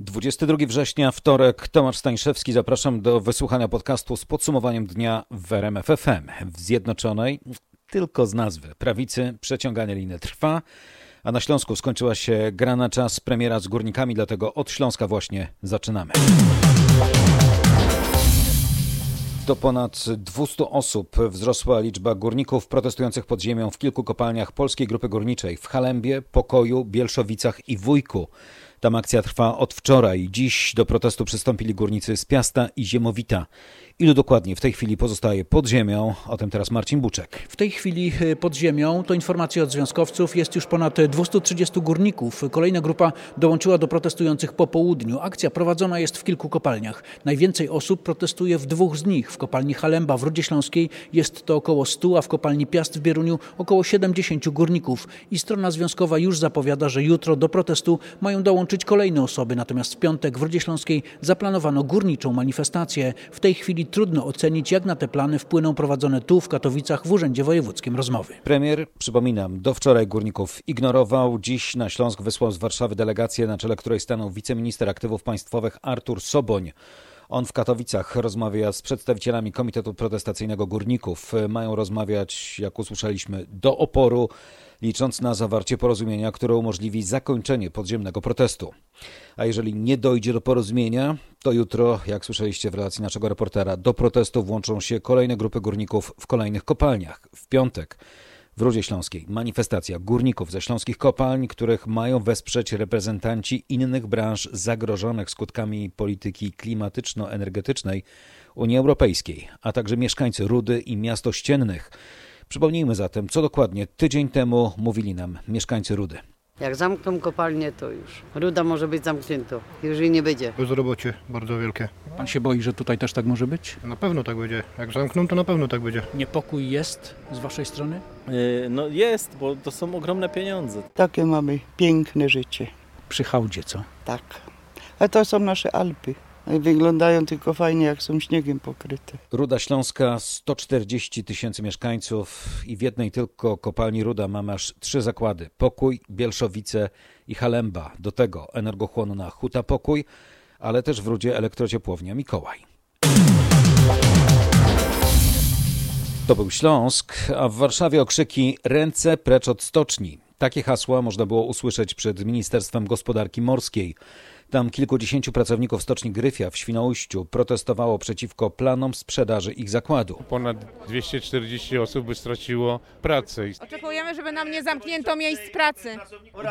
22 września, wtorek, Tomasz Stańszewski. Zapraszam do wysłuchania podcastu z podsumowaniem dnia w RMF FM. W Zjednoczonej, tylko z nazwy, prawicy przeciąganie liny trwa, a na Śląsku skończyła się gra na czas premiera z górnikami, dlatego od Śląska właśnie zaczynamy. Do ponad 200 osób wzrosła liczba górników protestujących pod ziemią w kilku kopalniach Polskiej Grupy Górniczej w Halembie, Pokoju, Bielszowicach i Wujku. Tam akcja trwa od wczoraj. Dziś do protestu przystąpili górnicy z Piasta i Ziemowita. Ilu dokładnie w tej chwili pozostaje pod ziemią? O tym teraz Marcin Buczek. W tej chwili e, pod ziemią, to informacja od związkowców, jest już ponad 230 górników. Kolejna grupa dołączyła do protestujących po południu. Akcja prowadzona jest w kilku kopalniach. Najwięcej osób protestuje w dwóch z nich. W kopalni Halemba w Rudzie Śląskiej jest to około 100, a w kopalni Piast w Bieruniu około 70 górników. I strona związkowa już zapowiada, że jutro do protestu mają dołączyć kolejne osoby. Natomiast w piątek w Rudzie Śląskiej zaplanowano górniczą manifestację. W tej chwili trudno ocenić, jak na te plany wpłyną prowadzone tu w Katowicach w Urzędzie Wojewódzkim rozmowy. Premier, przypominam, do wczoraj górników ignorował. Dziś na Śląsk wysłał z Warszawy delegację, na czele której stanął wiceminister aktywów państwowych Artur Soboń. On w Katowicach rozmawia z przedstawicielami Komitetu Protestacyjnego Górników. Mają rozmawiać, jak usłyszeliśmy, do oporu, licząc na zawarcie porozumienia, które umożliwi zakończenie podziemnego protestu. A jeżeli nie dojdzie do porozumienia, to jutro, jak słyszeliście w relacji naszego reportera, do protestu włączą się kolejne grupy górników w kolejnych kopalniach. W piątek w Rudzie Śląskiej manifestacja górników ze śląskich kopalń, których mają wesprzeć reprezentanci innych branż zagrożonych skutkami polityki klimatyczno-energetycznej Unii Europejskiej, a także mieszkańcy Rudy i miast ościennych. Przypomnijmy zatem, co dokładnie tydzień temu mówili nam mieszkańcy Rudy. Jak zamkną kopalnię, to już ruda może być zamknięta, już jej nie będzie. Bezrobocie bardzo wielkie. Pan się boi, że tutaj też tak może być? Na pewno tak będzie. Jak zamkną, to na pewno tak będzie. Niepokój jest z waszej strony? Yy, No jest, bo to są ogromne pieniądze. Takie mamy piękne życie. Przy hałdzie, co? Tak. A to są nasze Alpy. Wyglądają tylko fajnie, jak są śniegiem pokryte. Ruda Śląska 140 tysięcy mieszkańców i w jednej tylko kopalni Ruda mamy aż trzy zakłady. Pokój, Bielszowice i Halemba. Do tego energochłonna Huta Pokój, ale też w Rudzie elektrociepłownia Mikołaj. To był Śląsk, a w Warszawie okrzyki ręce precz od stoczni. Takie hasła można było usłyszeć przed Ministerstwem Gospodarki Morskiej. Tam kilkudziesięciu pracowników stoczni Gryfia w Świnoujściu protestowało przeciwko planom sprzedaży ich zakładu. Ponad 240 osób by straciło pracę. Oczekujemy, żeby nam nie zamknięto miejsc pracy.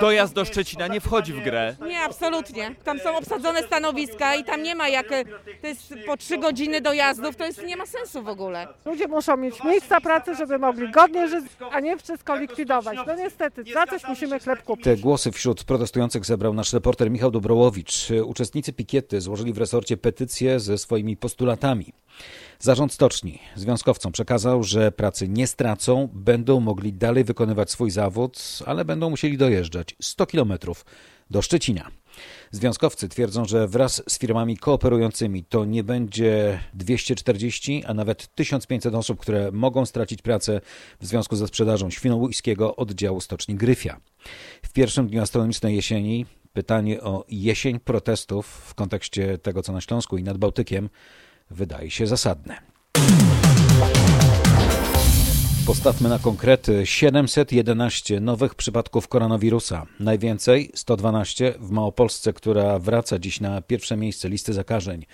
Dojazd do Szczecina nie wchodzi w grę. Nie, absolutnie. Tam są obsadzone stanowiska i tam nie ma jak, e, to jest po trzy godziny dojazdów, to jest, nie ma sensu w ogóle. Ludzie muszą mieć miejsca pracy, żeby mogli godnie żyć, a nie wszystko likwidować. No niestety, za coś musimy chleb kupić. Te głosy wśród protestujących zebrał nasz reporter Michał Dobrołowicz. Uczestnicy pikiety złożyli w resorcie petycję ze swoimi postulatami. Zarząd stoczni związkowcom przekazał, że pracy nie stracą, będą mogli dalej wykonywać swój zawód, ale będą musieli dojeżdżać 100 kilometrów do Szczecina. Związkowcy twierdzą, że wraz z firmami kooperującymi to nie będzie 240, a nawet 1500 osób, które mogą stracić pracę w związku ze sprzedażą świnoujskiego oddziału stoczni Gryfia. W pierwszym dniu astronomicznej jesieni pytanie o jesień protestów w kontekście tego, co na Śląsku i nad Bałtykiem, wydaje się zasadne. Postawmy na konkrety. 711 nowych przypadków koronawirusa. Najwięcej 112 w Małopolsce, która wraca dziś na pierwsze miejsce listy zakażeń.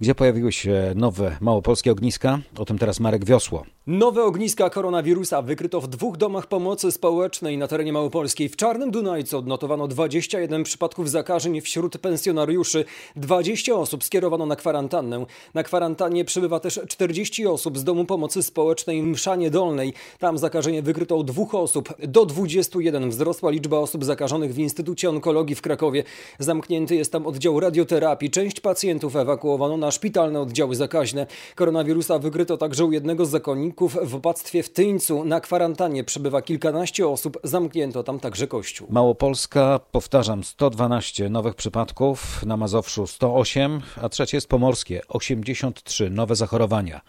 Gdzie pojawiły się nowe małopolskie ogniska? O tym teraz Marek Wiosło. Nowe ogniska koronawirusa wykryto w dwóch domach pomocy społecznej na terenie Małopolskiej. W Czarnym Dunajcu odnotowano 21 przypadków zakażeń wśród pensjonariuszy. 20 osób skierowano na kwarantannę. Na kwarantannie przybywa też 40 osób z domu pomocy społecznej Mszanie Dolnej. Tam zakażenie wykryto u dwóch osób. Do 21 wzrosła liczba osób zakażonych w Instytucie Onkologii w Krakowie. Zamknięty jest tam oddział radioterapii. Część pacjentów ewakuowano na na szpitalne oddziały zakaźne. Koronawirusa wykryto także u jednego z zakonników w opactwie w Tyńcu. Na kwarantannie przebywa kilkanaście osób, zamknięto tam także kościół. Małopolska, powtarzam, 112 nowych przypadków, na Mazowszu 108, a trzecie jest pomorskie, 83 nowe zachorowania.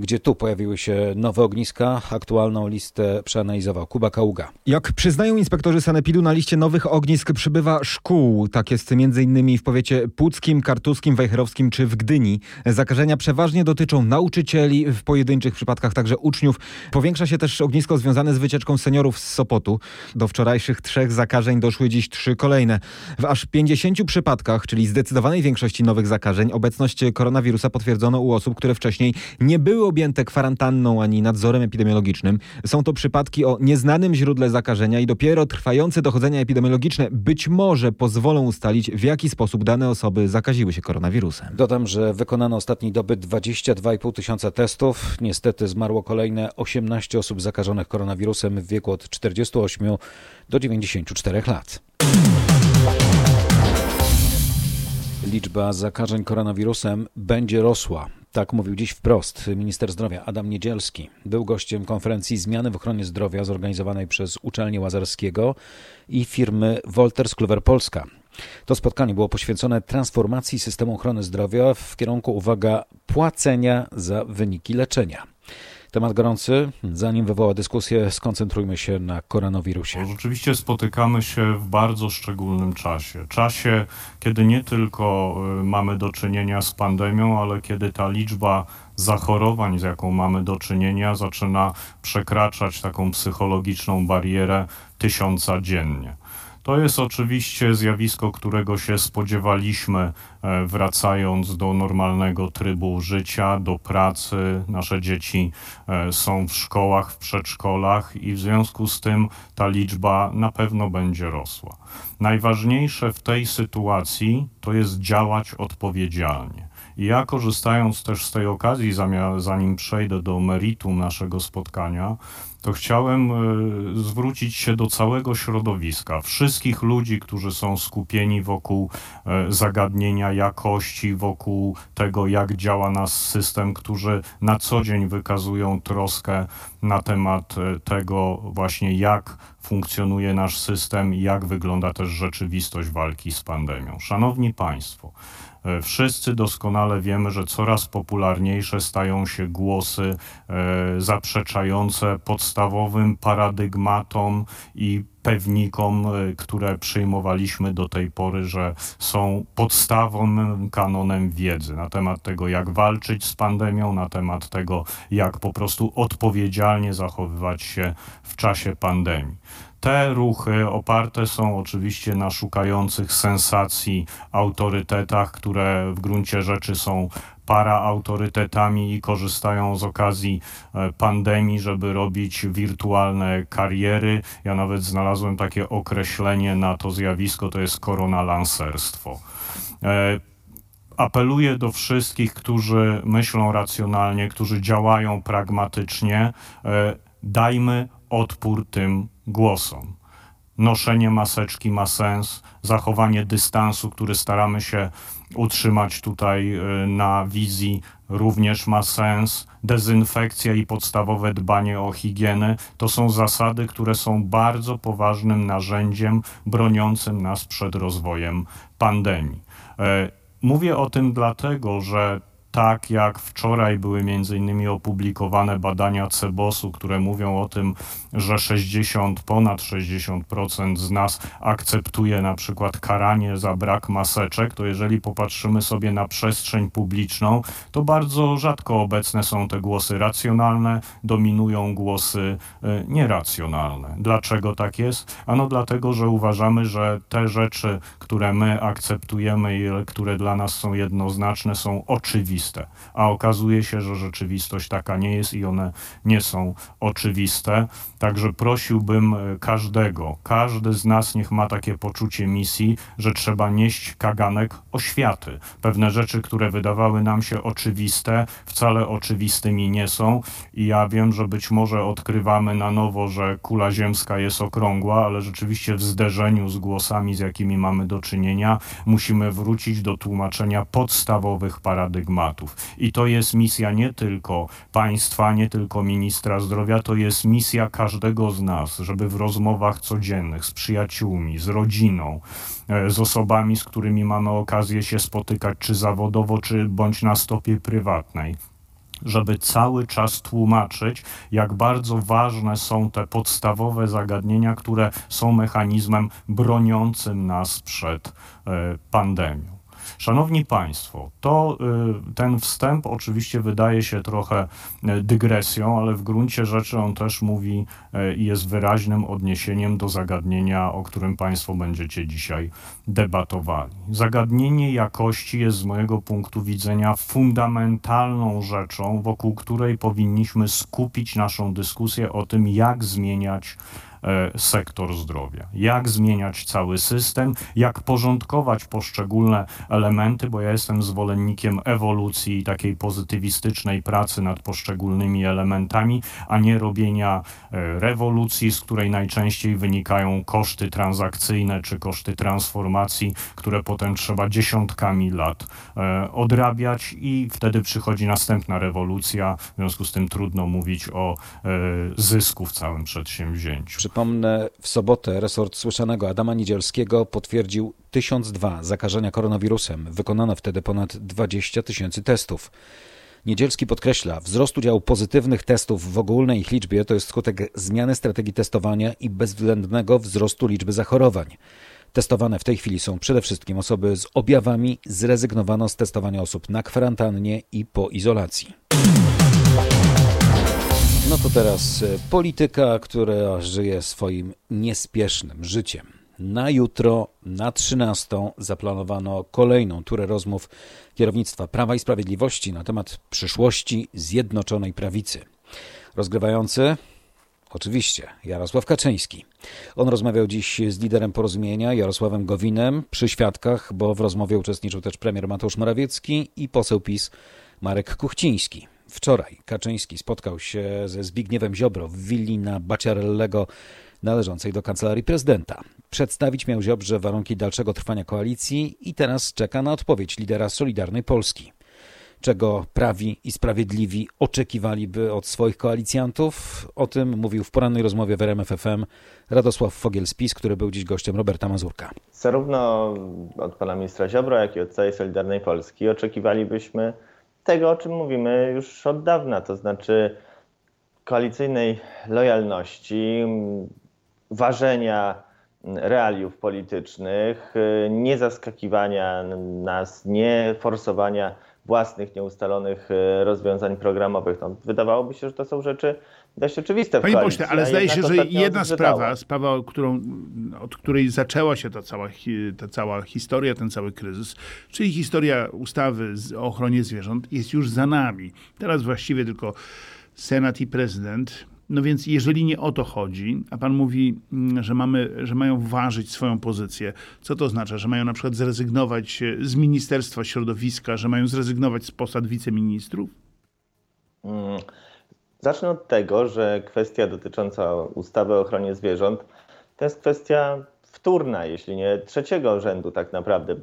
Gdzie tu pojawiły się nowe ogniska, aktualną listę przeanalizował Kuba Kaługa. Jak przyznają inspektorzy Sanepidu, na liście nowych ognisk przybywa szkół. Tak jest m.in. w powiecie puckim, kartuskim, wejherowskim czy w Gdyni. Zakażenia przeważnie dotyczą nauczycieli, w pojedynczych przypadkach także uczniów. Powiększa się też ognisko związane z wycieczką seniorów z Sopotu. Do wczorajszych trzech zakażeń doszły dziś trzy kolejne. W aż 50 przypadkach, czyli zdecydowanej większości nowych zakażeń, obecność koronawirusa potwierdzono u osób, które wcześniej nie były objęte kwarantanną ani nadzorem epidemiologicznym. Są to przypadki o nieznanym źródle zakażenia i dopiero trwające dochodzenia epidemiologiczne być może pozwolą ustalić, w jaki sposób dane osoby zakaziły się koronawirusem. Dodam, że wykonano ostatniej doby 22,5 tysiąca testów. Niestety zmarło kolejne 18 osób zakażonych koronawirusem w wieku od 48 do 94 lat. Liczba zakażeń koronawirusem będzie rosła. Tak mówił dziś wprost minister zdrowia Adam Niedzielski. Był gościem konferencji Zmiany w ochronie zdrowia zorganizowanej przez uczelnię Łazarskiego i firmy Wolters Kluwer Polska. To spotkanie było poświęcone transformacji systemu ochrony zdrowia w kierunku, uwaga, płacenia za wyniki leczenia. Temat gorący. Zanim wywoła dyskusję, skoncentrujmy się na koronawirusie. Rzeczywiście spotykamy się w bardzo szczególnym czasie. Czasie, kiedy nie tylko y, mamy do czynienia z pandemią, ale kiedy ta liczba zachorowań, z jaką mamy do czynienia, zaczyna przekraczać taką psychologiczną barierę tysiąca dziennie. To jest oczywiście zjawisko, którego się spodziewaliśmy, e, wracając do normalnego trybu życia, do pracy. Nasze dzieci e, są w szkołach, w przedszkolach i w związku z tym ta liczba na pewno będzie rosła. Najważniejsze w tej sytuacji to jest działać odpowiedzialnie. Ja korzystając też z tej okazji, zanim przejdę do meritum naszego spotkania, to chciałem e, zwrócić się do całego środowiska, wszystkich ludzi, którzy są skupieni wokół e, zagadnienia jakości, wokół tego, jak działa nasz system, którzy na co dzień wykazują troskę na temat e, tego właśnie, jak funkcjonuje nasz system i jak wygląda też rzeczywistość walki z pandemią. Szanowni Państwo, wszyscy doskonale wiemy, że coraz popularniejsze stają się głosy e, zaprzeczające podstawowym paradygmatom i pewnikom, e, które przyjmowaliśmy do tej pory, że są podstawowym kanonem wiedzy na temat tego, jak walczyć z pandemią, na temat tego, jak po prostu odpowiedzialnie zachowywać się w czasie pandemii. Te ruchy oparte są oczywiście na szukających sensacji autorytetach, które w gruncie rzeczy są paraautorytetami i korzystają z okazji e, pandemii, żeby robić wirtualne kariery. Ja nawet znalazłem takie określenie na to zjawisko, to jest koronalancerstwo. E, apeluję do wszystkich, którzy myślą racjonalnie, którzy działają pragmatycznie, e, dajmy odpór tym głosom. Noszenie maseczki ma sens, zachowanie dystansu, który staramy się utrzymać tutaj y, na wizji, również ma sens. Dezynfekcja i podstawowe dbanie o higienę to są zasady, które są bardzo poważnym narzędziem broniącym nas przed rozwojem pandemii. E, mówię o tym dlatego, że tak jak wczoraj były między innymi opublikowane badania Cebosu, które mówią o tym, że 60, ponad 60% z nas akceptuje na przykład karanie za brak maseczek, to jeżeli popatrzymy sobie na przestrzeń publiczną, to bardzo rzadko obecne są te głosy racjonalne, dominują głosy y, nieracjonalne. Dlaczego tak jest? Ano dlatego, że uważamy, że te rzeczy, które my akceptujemy i które dla nas są jednoznaczne, są oczywiste oczywiste. A okazuje się, że rzeczywistość taka nie jest i one nie są oczywiste. Także prosiłbym e, każdego, każdy z nas niech ma takie poczucie misji, że trzeba nieść kaganek oświaty. Pewne rzeczy, które wydawały nam się oczywiste, wcale oczywistymi nie są. I ja wiem, że być może odkrywamy na nowo, że kula ziemska jest okrągła, ale rzeczywiście w zderzeniu z głosami, z jakimi mamy do czynienia, musimy wrócić do tłumaczenia podstawowych paradygmatów. I to jest misja nie tylko państwa, nie tylko ministra zdrowia, to jest misja każdego z nas, żeby w rozmowach codziennych z przyjaciółmi, z rodziną, e, z osobami, z którymi mamy okazję się spotykać, czy zawodowo, czy bądź na stopie prywatnej żeby cały czas tłumaczyć, jak bardzo ważne są te podstawowe zagadnienia, które są mechanizmem broniącym nas przed e, pandemią. Szanowni Państwo, to y, ten wstęp oczywiście wydaje się trochę y, dygresją, ale w gruncie rzeczy on też mówi y, i jest wyraźnym odniesieniem do zagadnienia, o którym Państwo będziecie dzisiaj debatowali. Zagadnienie jakości jest z mojego punktu widzenia fundamentalną rzeczą, wokół której powinniśmy skupić naszą dyskusję o tym, jak zmieniać sektor zdrowia. Jak zmieniać cały system, jak porządkować poszczególne elementy, bo ja jestem zwolennikiem ewolucji takiej pozytywistycznej pracy nad poszczególnymi elementami, a nie robienia e, rewolucji, z której najczęściej wynikają koszty transakcyjne czy koszty transformacji, które potem trzeba dziesiątkami lat e, odrabiać i wtedy przychodzi następna rewolucja. W związku z tym trudno mówić o zysku w całym przedsięwzięciu. Przypomnę, w sobotę resort słyszanego Adama Niedzielskiego potwierdził 1002 zakażenia koronawirusem. Wykonano wtedy ponad 20 tysięcy testów. Niedzielski podkreśla, wzrost udziału pozytywnych testów w ogólnej ich liczbie to jest skutek zmiany strategii testowania i bezwzględnego wzrostu liczby zachorowań. Testowane w tej chwili są przede wszystkim osoby z objawami, zrezygnowano z testowania osób na kwarantannie i po izolacji. No to teraz e, polityka, która żyje swoim niespiesznym życiem. Na jutro, na 13, zaplanowano kolejną turę rozmów kierownictwa Prawa i Sprawiedliwości na temat przyszłości Zjednoczonej Prawicy. Rozgrywający Oczywiście, Jarosław Kaczyński. On rozmawiał dziś z liderem porozumienia, Jarosławem Gowinem, przy świadkach, bo w rozmowie uczestniczył też premier Mateusz Morawiecki i poseł PiS Marek Kuchciński. Wczoraj Kaczyński spotkał się ze Zbigniewem Ziobro w willi na Baciarellego należącej do kancelarii prezydenta. Przedstawić miał Ziobrze warunki dalszego trwania koalicji i teraz czeka na odpowiedź lidera Solidarnej Polski. Czego prawi i sprawiedliwi oczekiwaliby od swoich koalicjantów? O tym mówił w porannej rozmowie w RMF FM Radosław Fogiel-Spis, który był dziś gościem Roberta Mazurka. Zarówno od pana ministra Ziobro, jak i od całej Solidarnej Polski oczekiwalibyśmy tego, o czym mówimy już od dawna, to znaczy koalicyjnej lojalności, ważenia realiów politycznych, nie zaskakiwania nas, nie forsowania własnych nieustalonych rozwiązań programowych. No, wydawałoby się, że to są rzeczy dość oczywiste Panie pośle, ale zdaje się, że jedna sprawa, sprawa, którą, od której zaczęła się ta cała, ta cała historia, ten cały kryzys, czyli historia ustawy o ochronie zwierząt jest już za nami. Teraz właściwie tylko Senat i prezydent. No więc jeżeli nie o to chodzi, a pan mówi, mm, że, mamy, że mają ważyć swoją pozycję, co to oznacza? Że mają na przykład zrezygnować z Ministerstwa Środowiska, że mają zrezygnować z posad wiceministrów? Hmm. Zacznę od tego, że kwestia dotycząca ustawy o ochronie zwierząt to jest kwestia wtórna, jeśli nie trzeciego rzędu tak naprawdę.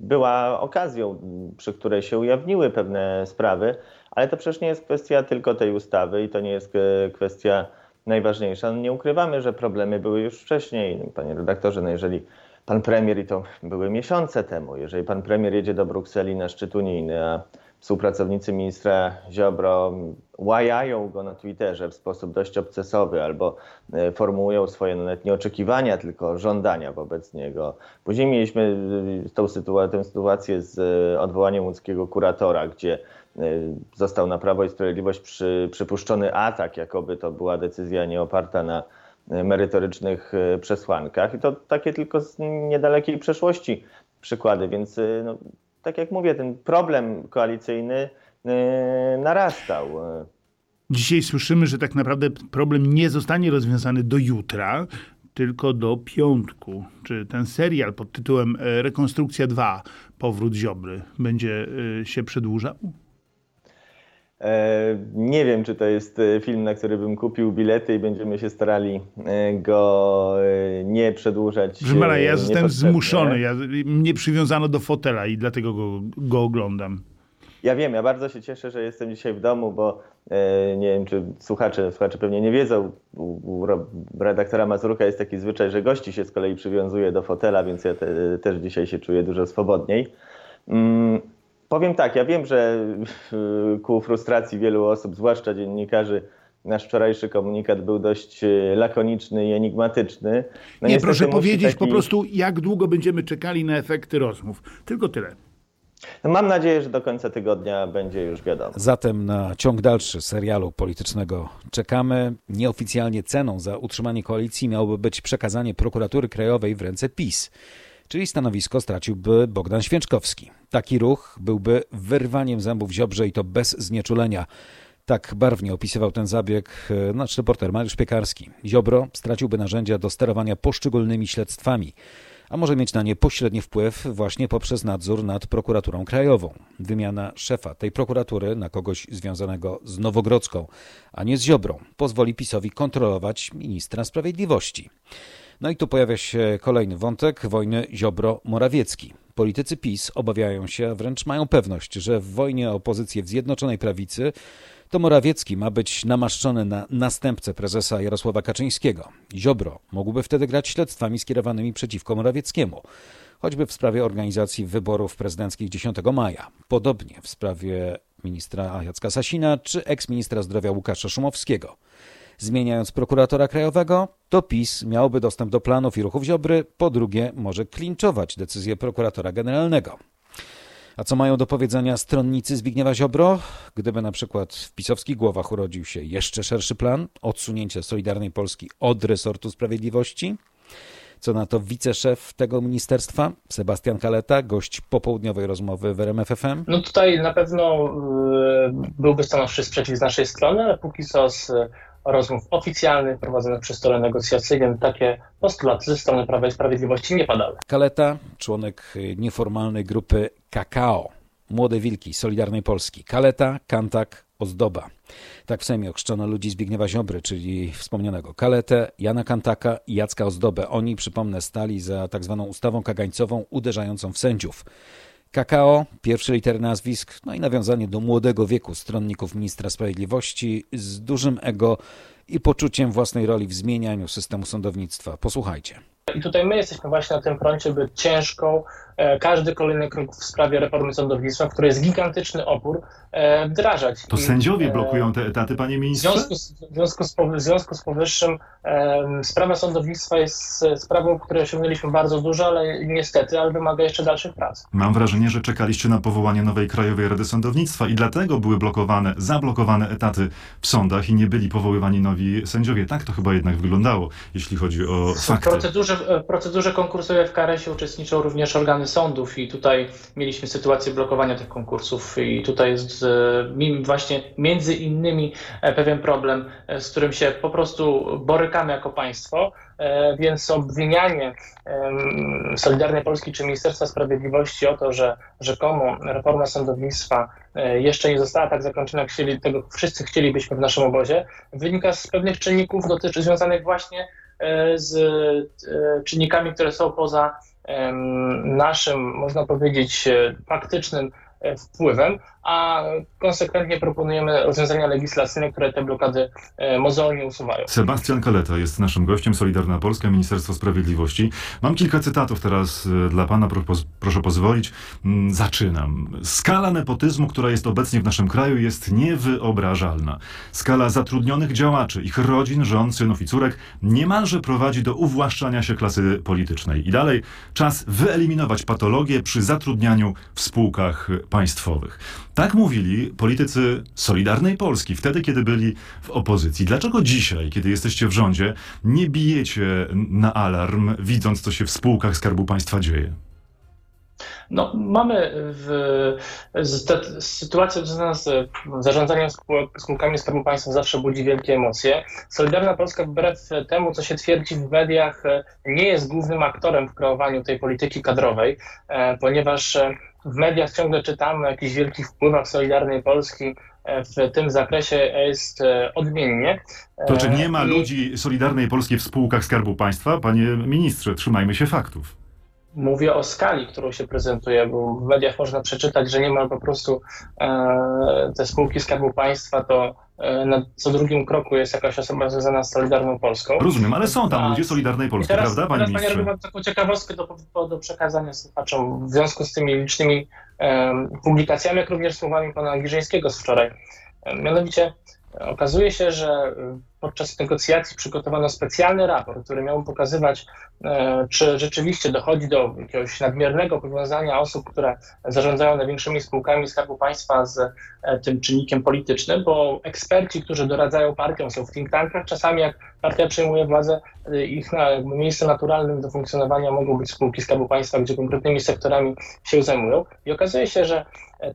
Była okazją, przy której się ujawniły pewne sprawy, ale to przecież nie jest kwestia tylko tej ustawy i to nie jest kwestia najważniejsza. No nie ukrywamy, że problemy były już wcześniej. Panie redaktorze, no jeżeli pan premier, i to były miesiące temu, jeżeli pan premier jedzie do Brukseli na szczyt unijny, a współpracownicy ministra Ziobro łajają go na Twitterze w sposób dość obcesowy albo e, formułują swoje nawet nie oczekiwania, tylko żądania wobec niego. Później mieliśmy e, tą, sytuację, tę sytuację z e, odwołaniem łódzkiego kuratora, gdzie został na Prawo i Sprawiedliwość przy, przypuszczony atak, jakoby to była decyzja nie oparta na merytorycznych przesłankach. I to takie tylko z niedalekiej przeszłości przykłady, więc no, tak jak mówię, ten problem koalicyjny narastał. Dzisiaj słyszymy, że tak naprawdę problem nie zostanie rozwiązany do jutra, tylko do piątku. Czy ten serial pod tytułem Rekonstrukcja 2, Powrót Ziobry, będzie się przedłużał? E, nie wiem, czy to jest e, film, na który bym kupił bilety i będziemy się starali e, go nie przedłużać. Proszę pana, ja zostałem zmuszony. Ja, mnie przywiązano do fotela i dlatego go, go oglądam. Ja wiem, ja bardzo się cieszę, że jestem dzisiaj w domu, bo nie wiem, czy słuchacze, słuchacze pewnie nie wiedzą, u, u redaktora Mazurka jest taki zwyczaj, że gości się z kolei przywiązuje do fotela, więc ja te, też dzisiaj się czuję dużo swobodniej. Powiem tak, ja wiem, że ku frustracji wielu osób, zwłaszcza dziennikarzy, nasz wczorajszy komunikat był dość e, lakoniczny i enigmatyczny. No Nie, proszę powiedzieć taki... po prostu, jak długo będziemy czekali na efekty rozmów. Tylko tyle. No mam nadzieję, że do końca tygodnia będzie już wiadomo. Zatem na ciąg dalszy serialu politycznego czekamy. Nieoficjalnie ceną za utrzymanie koalicji miałoby być przekazanie prokuratury krajowej w ręce PiS czyli stanowisko straciłby Bogdan Święczkowski. Taki ruch byłby wyrwaniem zębów Ziobrze i to bez znieczulenia. Tak barwnie opisywał ten zabieg e, nasz reporter Mariusz Piekarski. Ziobro straciłby narzędzia do sterowania poszczególnymi śledztwami, a może mieć na nie pośredni wpływ właśnie poprzez nadzór nad prokuraturą krajową. Wymiana szefa tej prokuratury na kogoś związanego z Nowogrodzką, a nie z Ziobrą, pozwoli PiSowi kontrolować ministra sprawiedliwości. No i tu pojawia się kolejny wątek wojny Ziobro-Morawiecki. Politycy PiS obawiają się, a wręcz mają pewność, że w wojnie o opozycję w Zjednoczonej Prawicy to Morawiecki ma być namaszczony na następcę prezesa Jarosława Kaczyńskiego. Ziobro mógłby wtedy grać śledztwami skierowanymi przeciwko Morawieckiemu, choćby w sprawie organizacji wyborów prezydenckich 10 maja. Podobnie w sprawie ministra Jacka Sasina czy eksministra zdrowia Łukasza Szumowskiego. Zmieniając prokuratora krajowego, to PiS miałby dostęp do planów i ruchów Ziobry, po drugie może klinczować decyzję prokuratora generalnego. A co mają do powiedzenia stronnicy Zbigniewa Ziobro? Gdyby na przykład w pisowskich głowach urodził się jeszcze szerszy plan, odsunięcie Solidarnej Polski od resortu sprawiedliwości? Co na to wiceszef tego ministerstwa, Sebastian Kaleta, gość popołudniowej rozmowy w RMFFM? No tutaj na pewno y, byłby stanowczy sprzeciw z naszej strony, ale póki co z rozmów oficjalnych prowadzonych przy stole negocjacyjnym takie postulaty ze strony Prawa i Sprawiedliwości nie padały. Kaleta, członek nieformalnej grupy Kakao, Młode Wilki Solidarnej Polski. Kaleta, Kantak, Ozdoba. Tak w Sejmie ochrzczono ludzi Zbigniewa Ziobry, czyli wspomnianego Kaletę, Jana Kantaka i Jacka Ozdobę. Oni, przypomnę, stali za tak zwaną ustawą kagańcową uderzającą w sędziów. Kakao, pierwsze litery nazwisk, no i nawiązanie do młodego wieku stronników ministra sprawiedliwości z dużym ego i poczuciem własnej roli w zmienianiu systemu sądownictwa. Posłuchajcie. I tutaj my jesteśmy właśnie na tym froncie, by ciężką każdy kolejny krok w sprawie reformy sądownictwa, w której jest gigantyczny opór, e, wdrażać. To I, sędziowie e, blokują te etaty, panie ministrze? W związku z, w związku z, w związku z powyższym sprawa sądownictwa jest sprawą, w której osiągnęliśmy bardzo dużo, ale niestety, ale wymaga jeszcze dalszych prac. Mam wrażenie, że czekaliście na powołanie nowej Krajowej Rady Sądownictwa i dlatego były blokowane, zablokowane etaty w sądach i nie byli powoływani nowi sędziowie. Tak to chyba jednak wyglądało, jeśli chodzi o fakty. W procedurze, w procedurze konkursowej w KRS-ie uczestniczą również organy sądów i tutaj mieliśmy sytuację blokowania tych konkursów i tutaj jest właśnie między innymi e, pewien problem, e, z którym się po prostu borykamy jako państwo, e, więc obwinianie Solidarnej Polski czy Ministerstwa Sprawiedliwości o to, że rzekomo reforma sądownictwa jeszcze nie została tak zakończona, jak chcieli, tego wszyscy chcielibyśmy w naszym obozie, wynika z pewnych czynników dotyczy, związanych właśnie E, z e, czynnikami, które są poza naszym, można powiedzieć, e, faktycznym wpływem, a konsekwentnie proponujemy rozwiązania legislacyjne, które te blokady e, mozolnie usuwają. Sebastian Kaleta jest naszym gościem, Solidarna Polska, Ministerstwo Sprawiedliwości. Mam kilka cytatów teraz e, dla pana, proszę pozwolić. Mm, zaczynam. Skala nepotyzmu, która jest obecnie w naszym kraju jest niewyobrażalna. Skala zatrudnionych działaczy, ich rodzin, żon, synów i córek niemalże prowadzi do uwłaszczania się klasy politycznej. I dalej, czas wyeliminować patologię przy zatrudnianiu w spółkach państwowych. Tak mówili politycy Solidarnej Polski wtedy, kiedy byli w opozycji. Dlaczego dzisiaj, kiedy jesteście w rządzie, nie bijecie na alarm, widząc, co się w spółkach Skarbu Państwa dzieje? No, mamy w, te, sytuację związana z zarządzaniem spółkami Skarbu Państwa zawsze budzi wielkie emocje. Solidarna Polska wbrew temu, co się twierdzi w mediach, nie jest głównym aktorem w kreowaniu tej polityki kadrowej, e, ponieważ w mediach ciągle czytamy o jakichś wielkich wpływach Solidarnej Polski w tym zakresie jest e, odmiennie. To czy nie ma e, ludzi Solidarnej Polskiej w spółkach Skarbu Państwa? Panie ministrze, trzymajmy się faktów. Mówię o skali, którą się prezentuje, bo w mediach można przeczytać, że nie ma po prostu e, te spółki Skarbu Państwa, to e, na co drugim kroku jest jakaś osoba związana z Solidarną Polską. Rozumiem, ale są tam ludzie Solidarnej Polski, teraz, prawda, panie ministrze? Teraz mam taką ciekawostkę do, do przekazania słuchaczom w związku z tymi licznymi e, publikacjami, jak również słowami pana Giżyńskiego z wczoraj. Mianowicie okazuje się, że podczas negocjacji przygotowano specjalny raport, który miał pokazywać, e, czy rzeczywiście dochodzi do jakiegoś nadmiernego powiązania osób, które zarządzają największymi spółkami Skarbu Państwa z e, tym czynnikiem politycznym, bo eksperci, którzy doradzają partiom, są w think tankach. Czasami jak partia przejmuje władzę, e, ich na, miejscem naturalnym do funkcjonowania mogą być spółki Skarbu Państwa, gdzie konkretnymi sektorami się zajmują. I okazuje się, że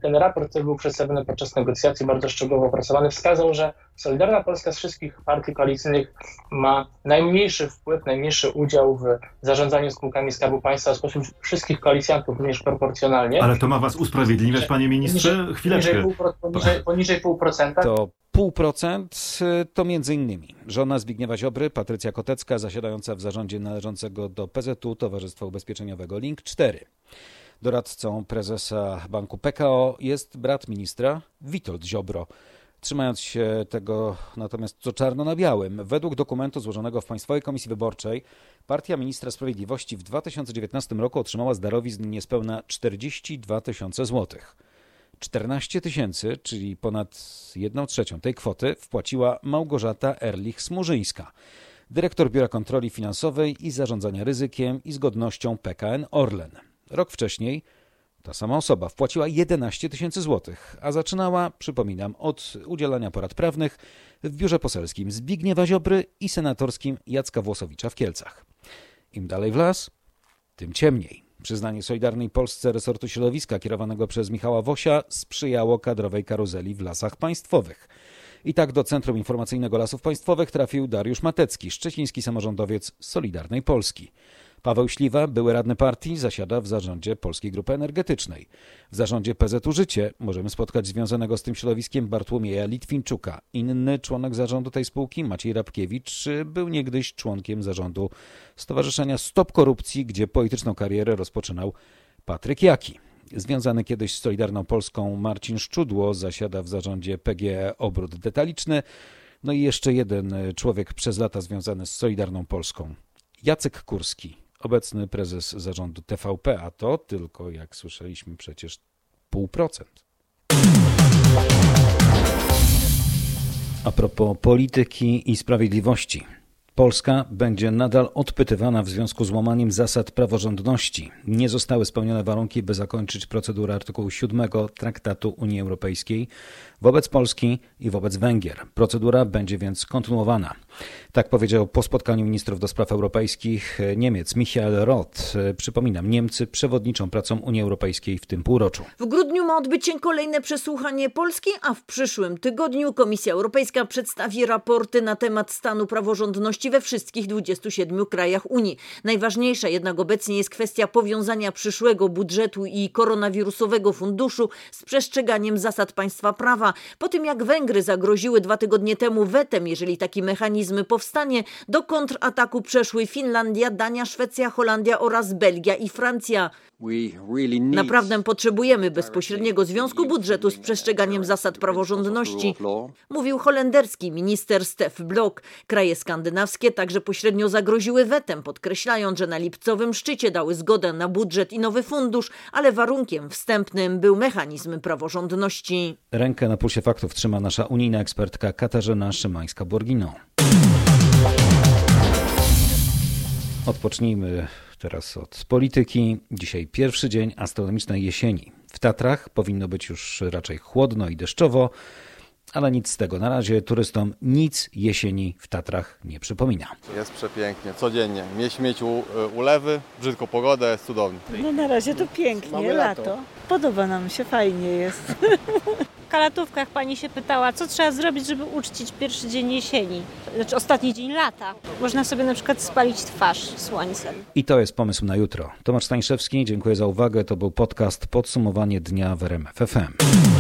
ten raport, który był przedstawiony podczas negocjacji, bardzo szczegółowo opracowany, wskazał, że Solidarna Polska z wszystkich partii koalicyjnych ma najmniejszy wpływ, najmniejszy udział w zarządzaniu spółkami Skarbu Państwa spośród wszystkich koalicjantów, również proporcjonalnie. Ale to ma was usprawiedliwiać, panie ministrze? Poniżej, Chwileczkę. Poniżej, poniżej pół procenta. To pół procent to między innymi żona Zbigniewa Ziobry, Patrycja Kotecka, zasiadająca w zarządzie należącego do PZU Towarzystwa Ubezpieczeniowego Link 4. Doradcą prezesa banku PKO jest brat ministra Witold Ziobro. Trzymając się tego natomiast co czarno na białym, według dokumentu złożonego w Państwowej Komisji Wyborczej, partia ministra sprawiedliwości w 2019 roku otrzymała z darowizn niespełna 42 tysiące złotych. 14 tysięcy, czyli ponad 1 trzecią tej kwoty, wpłaciła Małgorzata Erlich-Smurzyńska, dyrektor Biura Kontroli Finansowej i Zarządzania Ryzykiem i Zgodnością PKN Orlen. Rok wcześniej ta sama osoba wpłaciła 11 tysięcy złotych, a zaczynała, przypominam, od udzielania porad prawnych w biurze poselskim Zbigniewa Ziobry i senatorskim Jacka Włosowicza w Kielcach. Im dalej w las, tym ciemniej. Przyznanie Solidarnej Polsce resortu środowiska kierowanego przez Michała Wosia sprzyjało kadrowej karuzeli w lasach państwowych. I tak do Centrum Informacyjnego Lasów Państwowych trafił Dariusz Matecki, szczeciński samorządowiec Solidarnej Polski. Paweł Śliwa, były radny partii, zasiada w zarządzie Polskiej Grupy Energetycznej. W zarządzie PZU Życie możemy spotkać związanego z tym środowiskiem Bartłomieja Litwinczuka. Inny członek zarządu tej spółki, Maciej Rabkiewicz, był niegdyś członkiem zarządu Stowarzyszenia Stop Korupcji, gdzie polityczną karierę rozpoczynał Patryk Jaki. Związany kiedyś z Solidarną Polską Marcin Szczudło zasiada w zarządzie PGE Obrót Detaliczny. No i jeszcze jeden człowiek przez lata związany z Solidarną Polską. Jacek Kurski, obecny prezes zarządu TVP, a to tylko, jak słyszeliśmy, przecież pół procent. A propos polityki i sprawiedliwości. Polska będzie nadal odpytywana w związku z łamaniem zasad praworządności. Nie zostały spełnione warunki, by zakończyć procedurę artykułu 7 Traktatu Unii Europejskiej wobec Polski i wobec Węgier. Procedura będzie więc kontynuowana. Tak powiedział po spotkaniu ministrów do spraw europejskich Niemiec Michael Roth. Przypominam, Niemcy przewodniczą pracą Unii Europejskiej w tym półroczu. W grudniu ma odbyć się kolejne przesłuchanie Polski, a w przyszłym tygodniu Komisja Europejska przedstawi raporty na temat stanu praworządności we wszystkich 27 krajach Unii. Najważniejsza jednak obecnie jest kwestia powiązania przyszłego budżetu i koronawirusowego funduszu z przestrzeganiem zasad państwa prawa. Po tym jak Węgry zagroziły dwa tygodnie temu wetem, jeżeli taki mechanizm powstanie, do kontrataku przeszły Finlandia, Dania, Szwecja, Holandia oraz Belgia i Francja. Naprawdę potrzebujemy bezpośredniego związku budżetu z przestrzeganiem zasad praworządności, mówił holenderski minister Stef Blok. Kraje skandynawskie także pośrednio zagroziły wetem, podkreślając, że na lipcowym szczycie dały zgodę na budżet i nowy fundusz, ale warunkiem wstępnym był mechanizm praworządności. Rękę na pulsie faktów trzyma nasza unijna ekspertka Katarzyna Szymańska-Borgino. Odpocznijmy teraz od polityki. Dzisiaj pierwszy dzień astronomicznej jesieni. W Tatrach powinno być już raczej chłodno i deszczowo. Ale nic z tego. Na razie turystom nic jesieni w Tatrach nie przypomina. Jest przepięknie, codziennie. Mieć mieć u, ulewy, brzydką pogodę, jest cudownie. No na razie to pięknie, lato. lato. Podoba nam się, fajnie jest. Kalatówkach pani się pytała, co trzeba zrobić, żeby uczcić pierwszy dzień jesieni, znaczy ostatni dzień lata. Można sobie na przykład spalić twarz słońcem. I to jest pomysł na jutro. Tomasz Stańszewski, dziękuję za uwagę. To był podcast Podsumowanie dnia w RMF FM.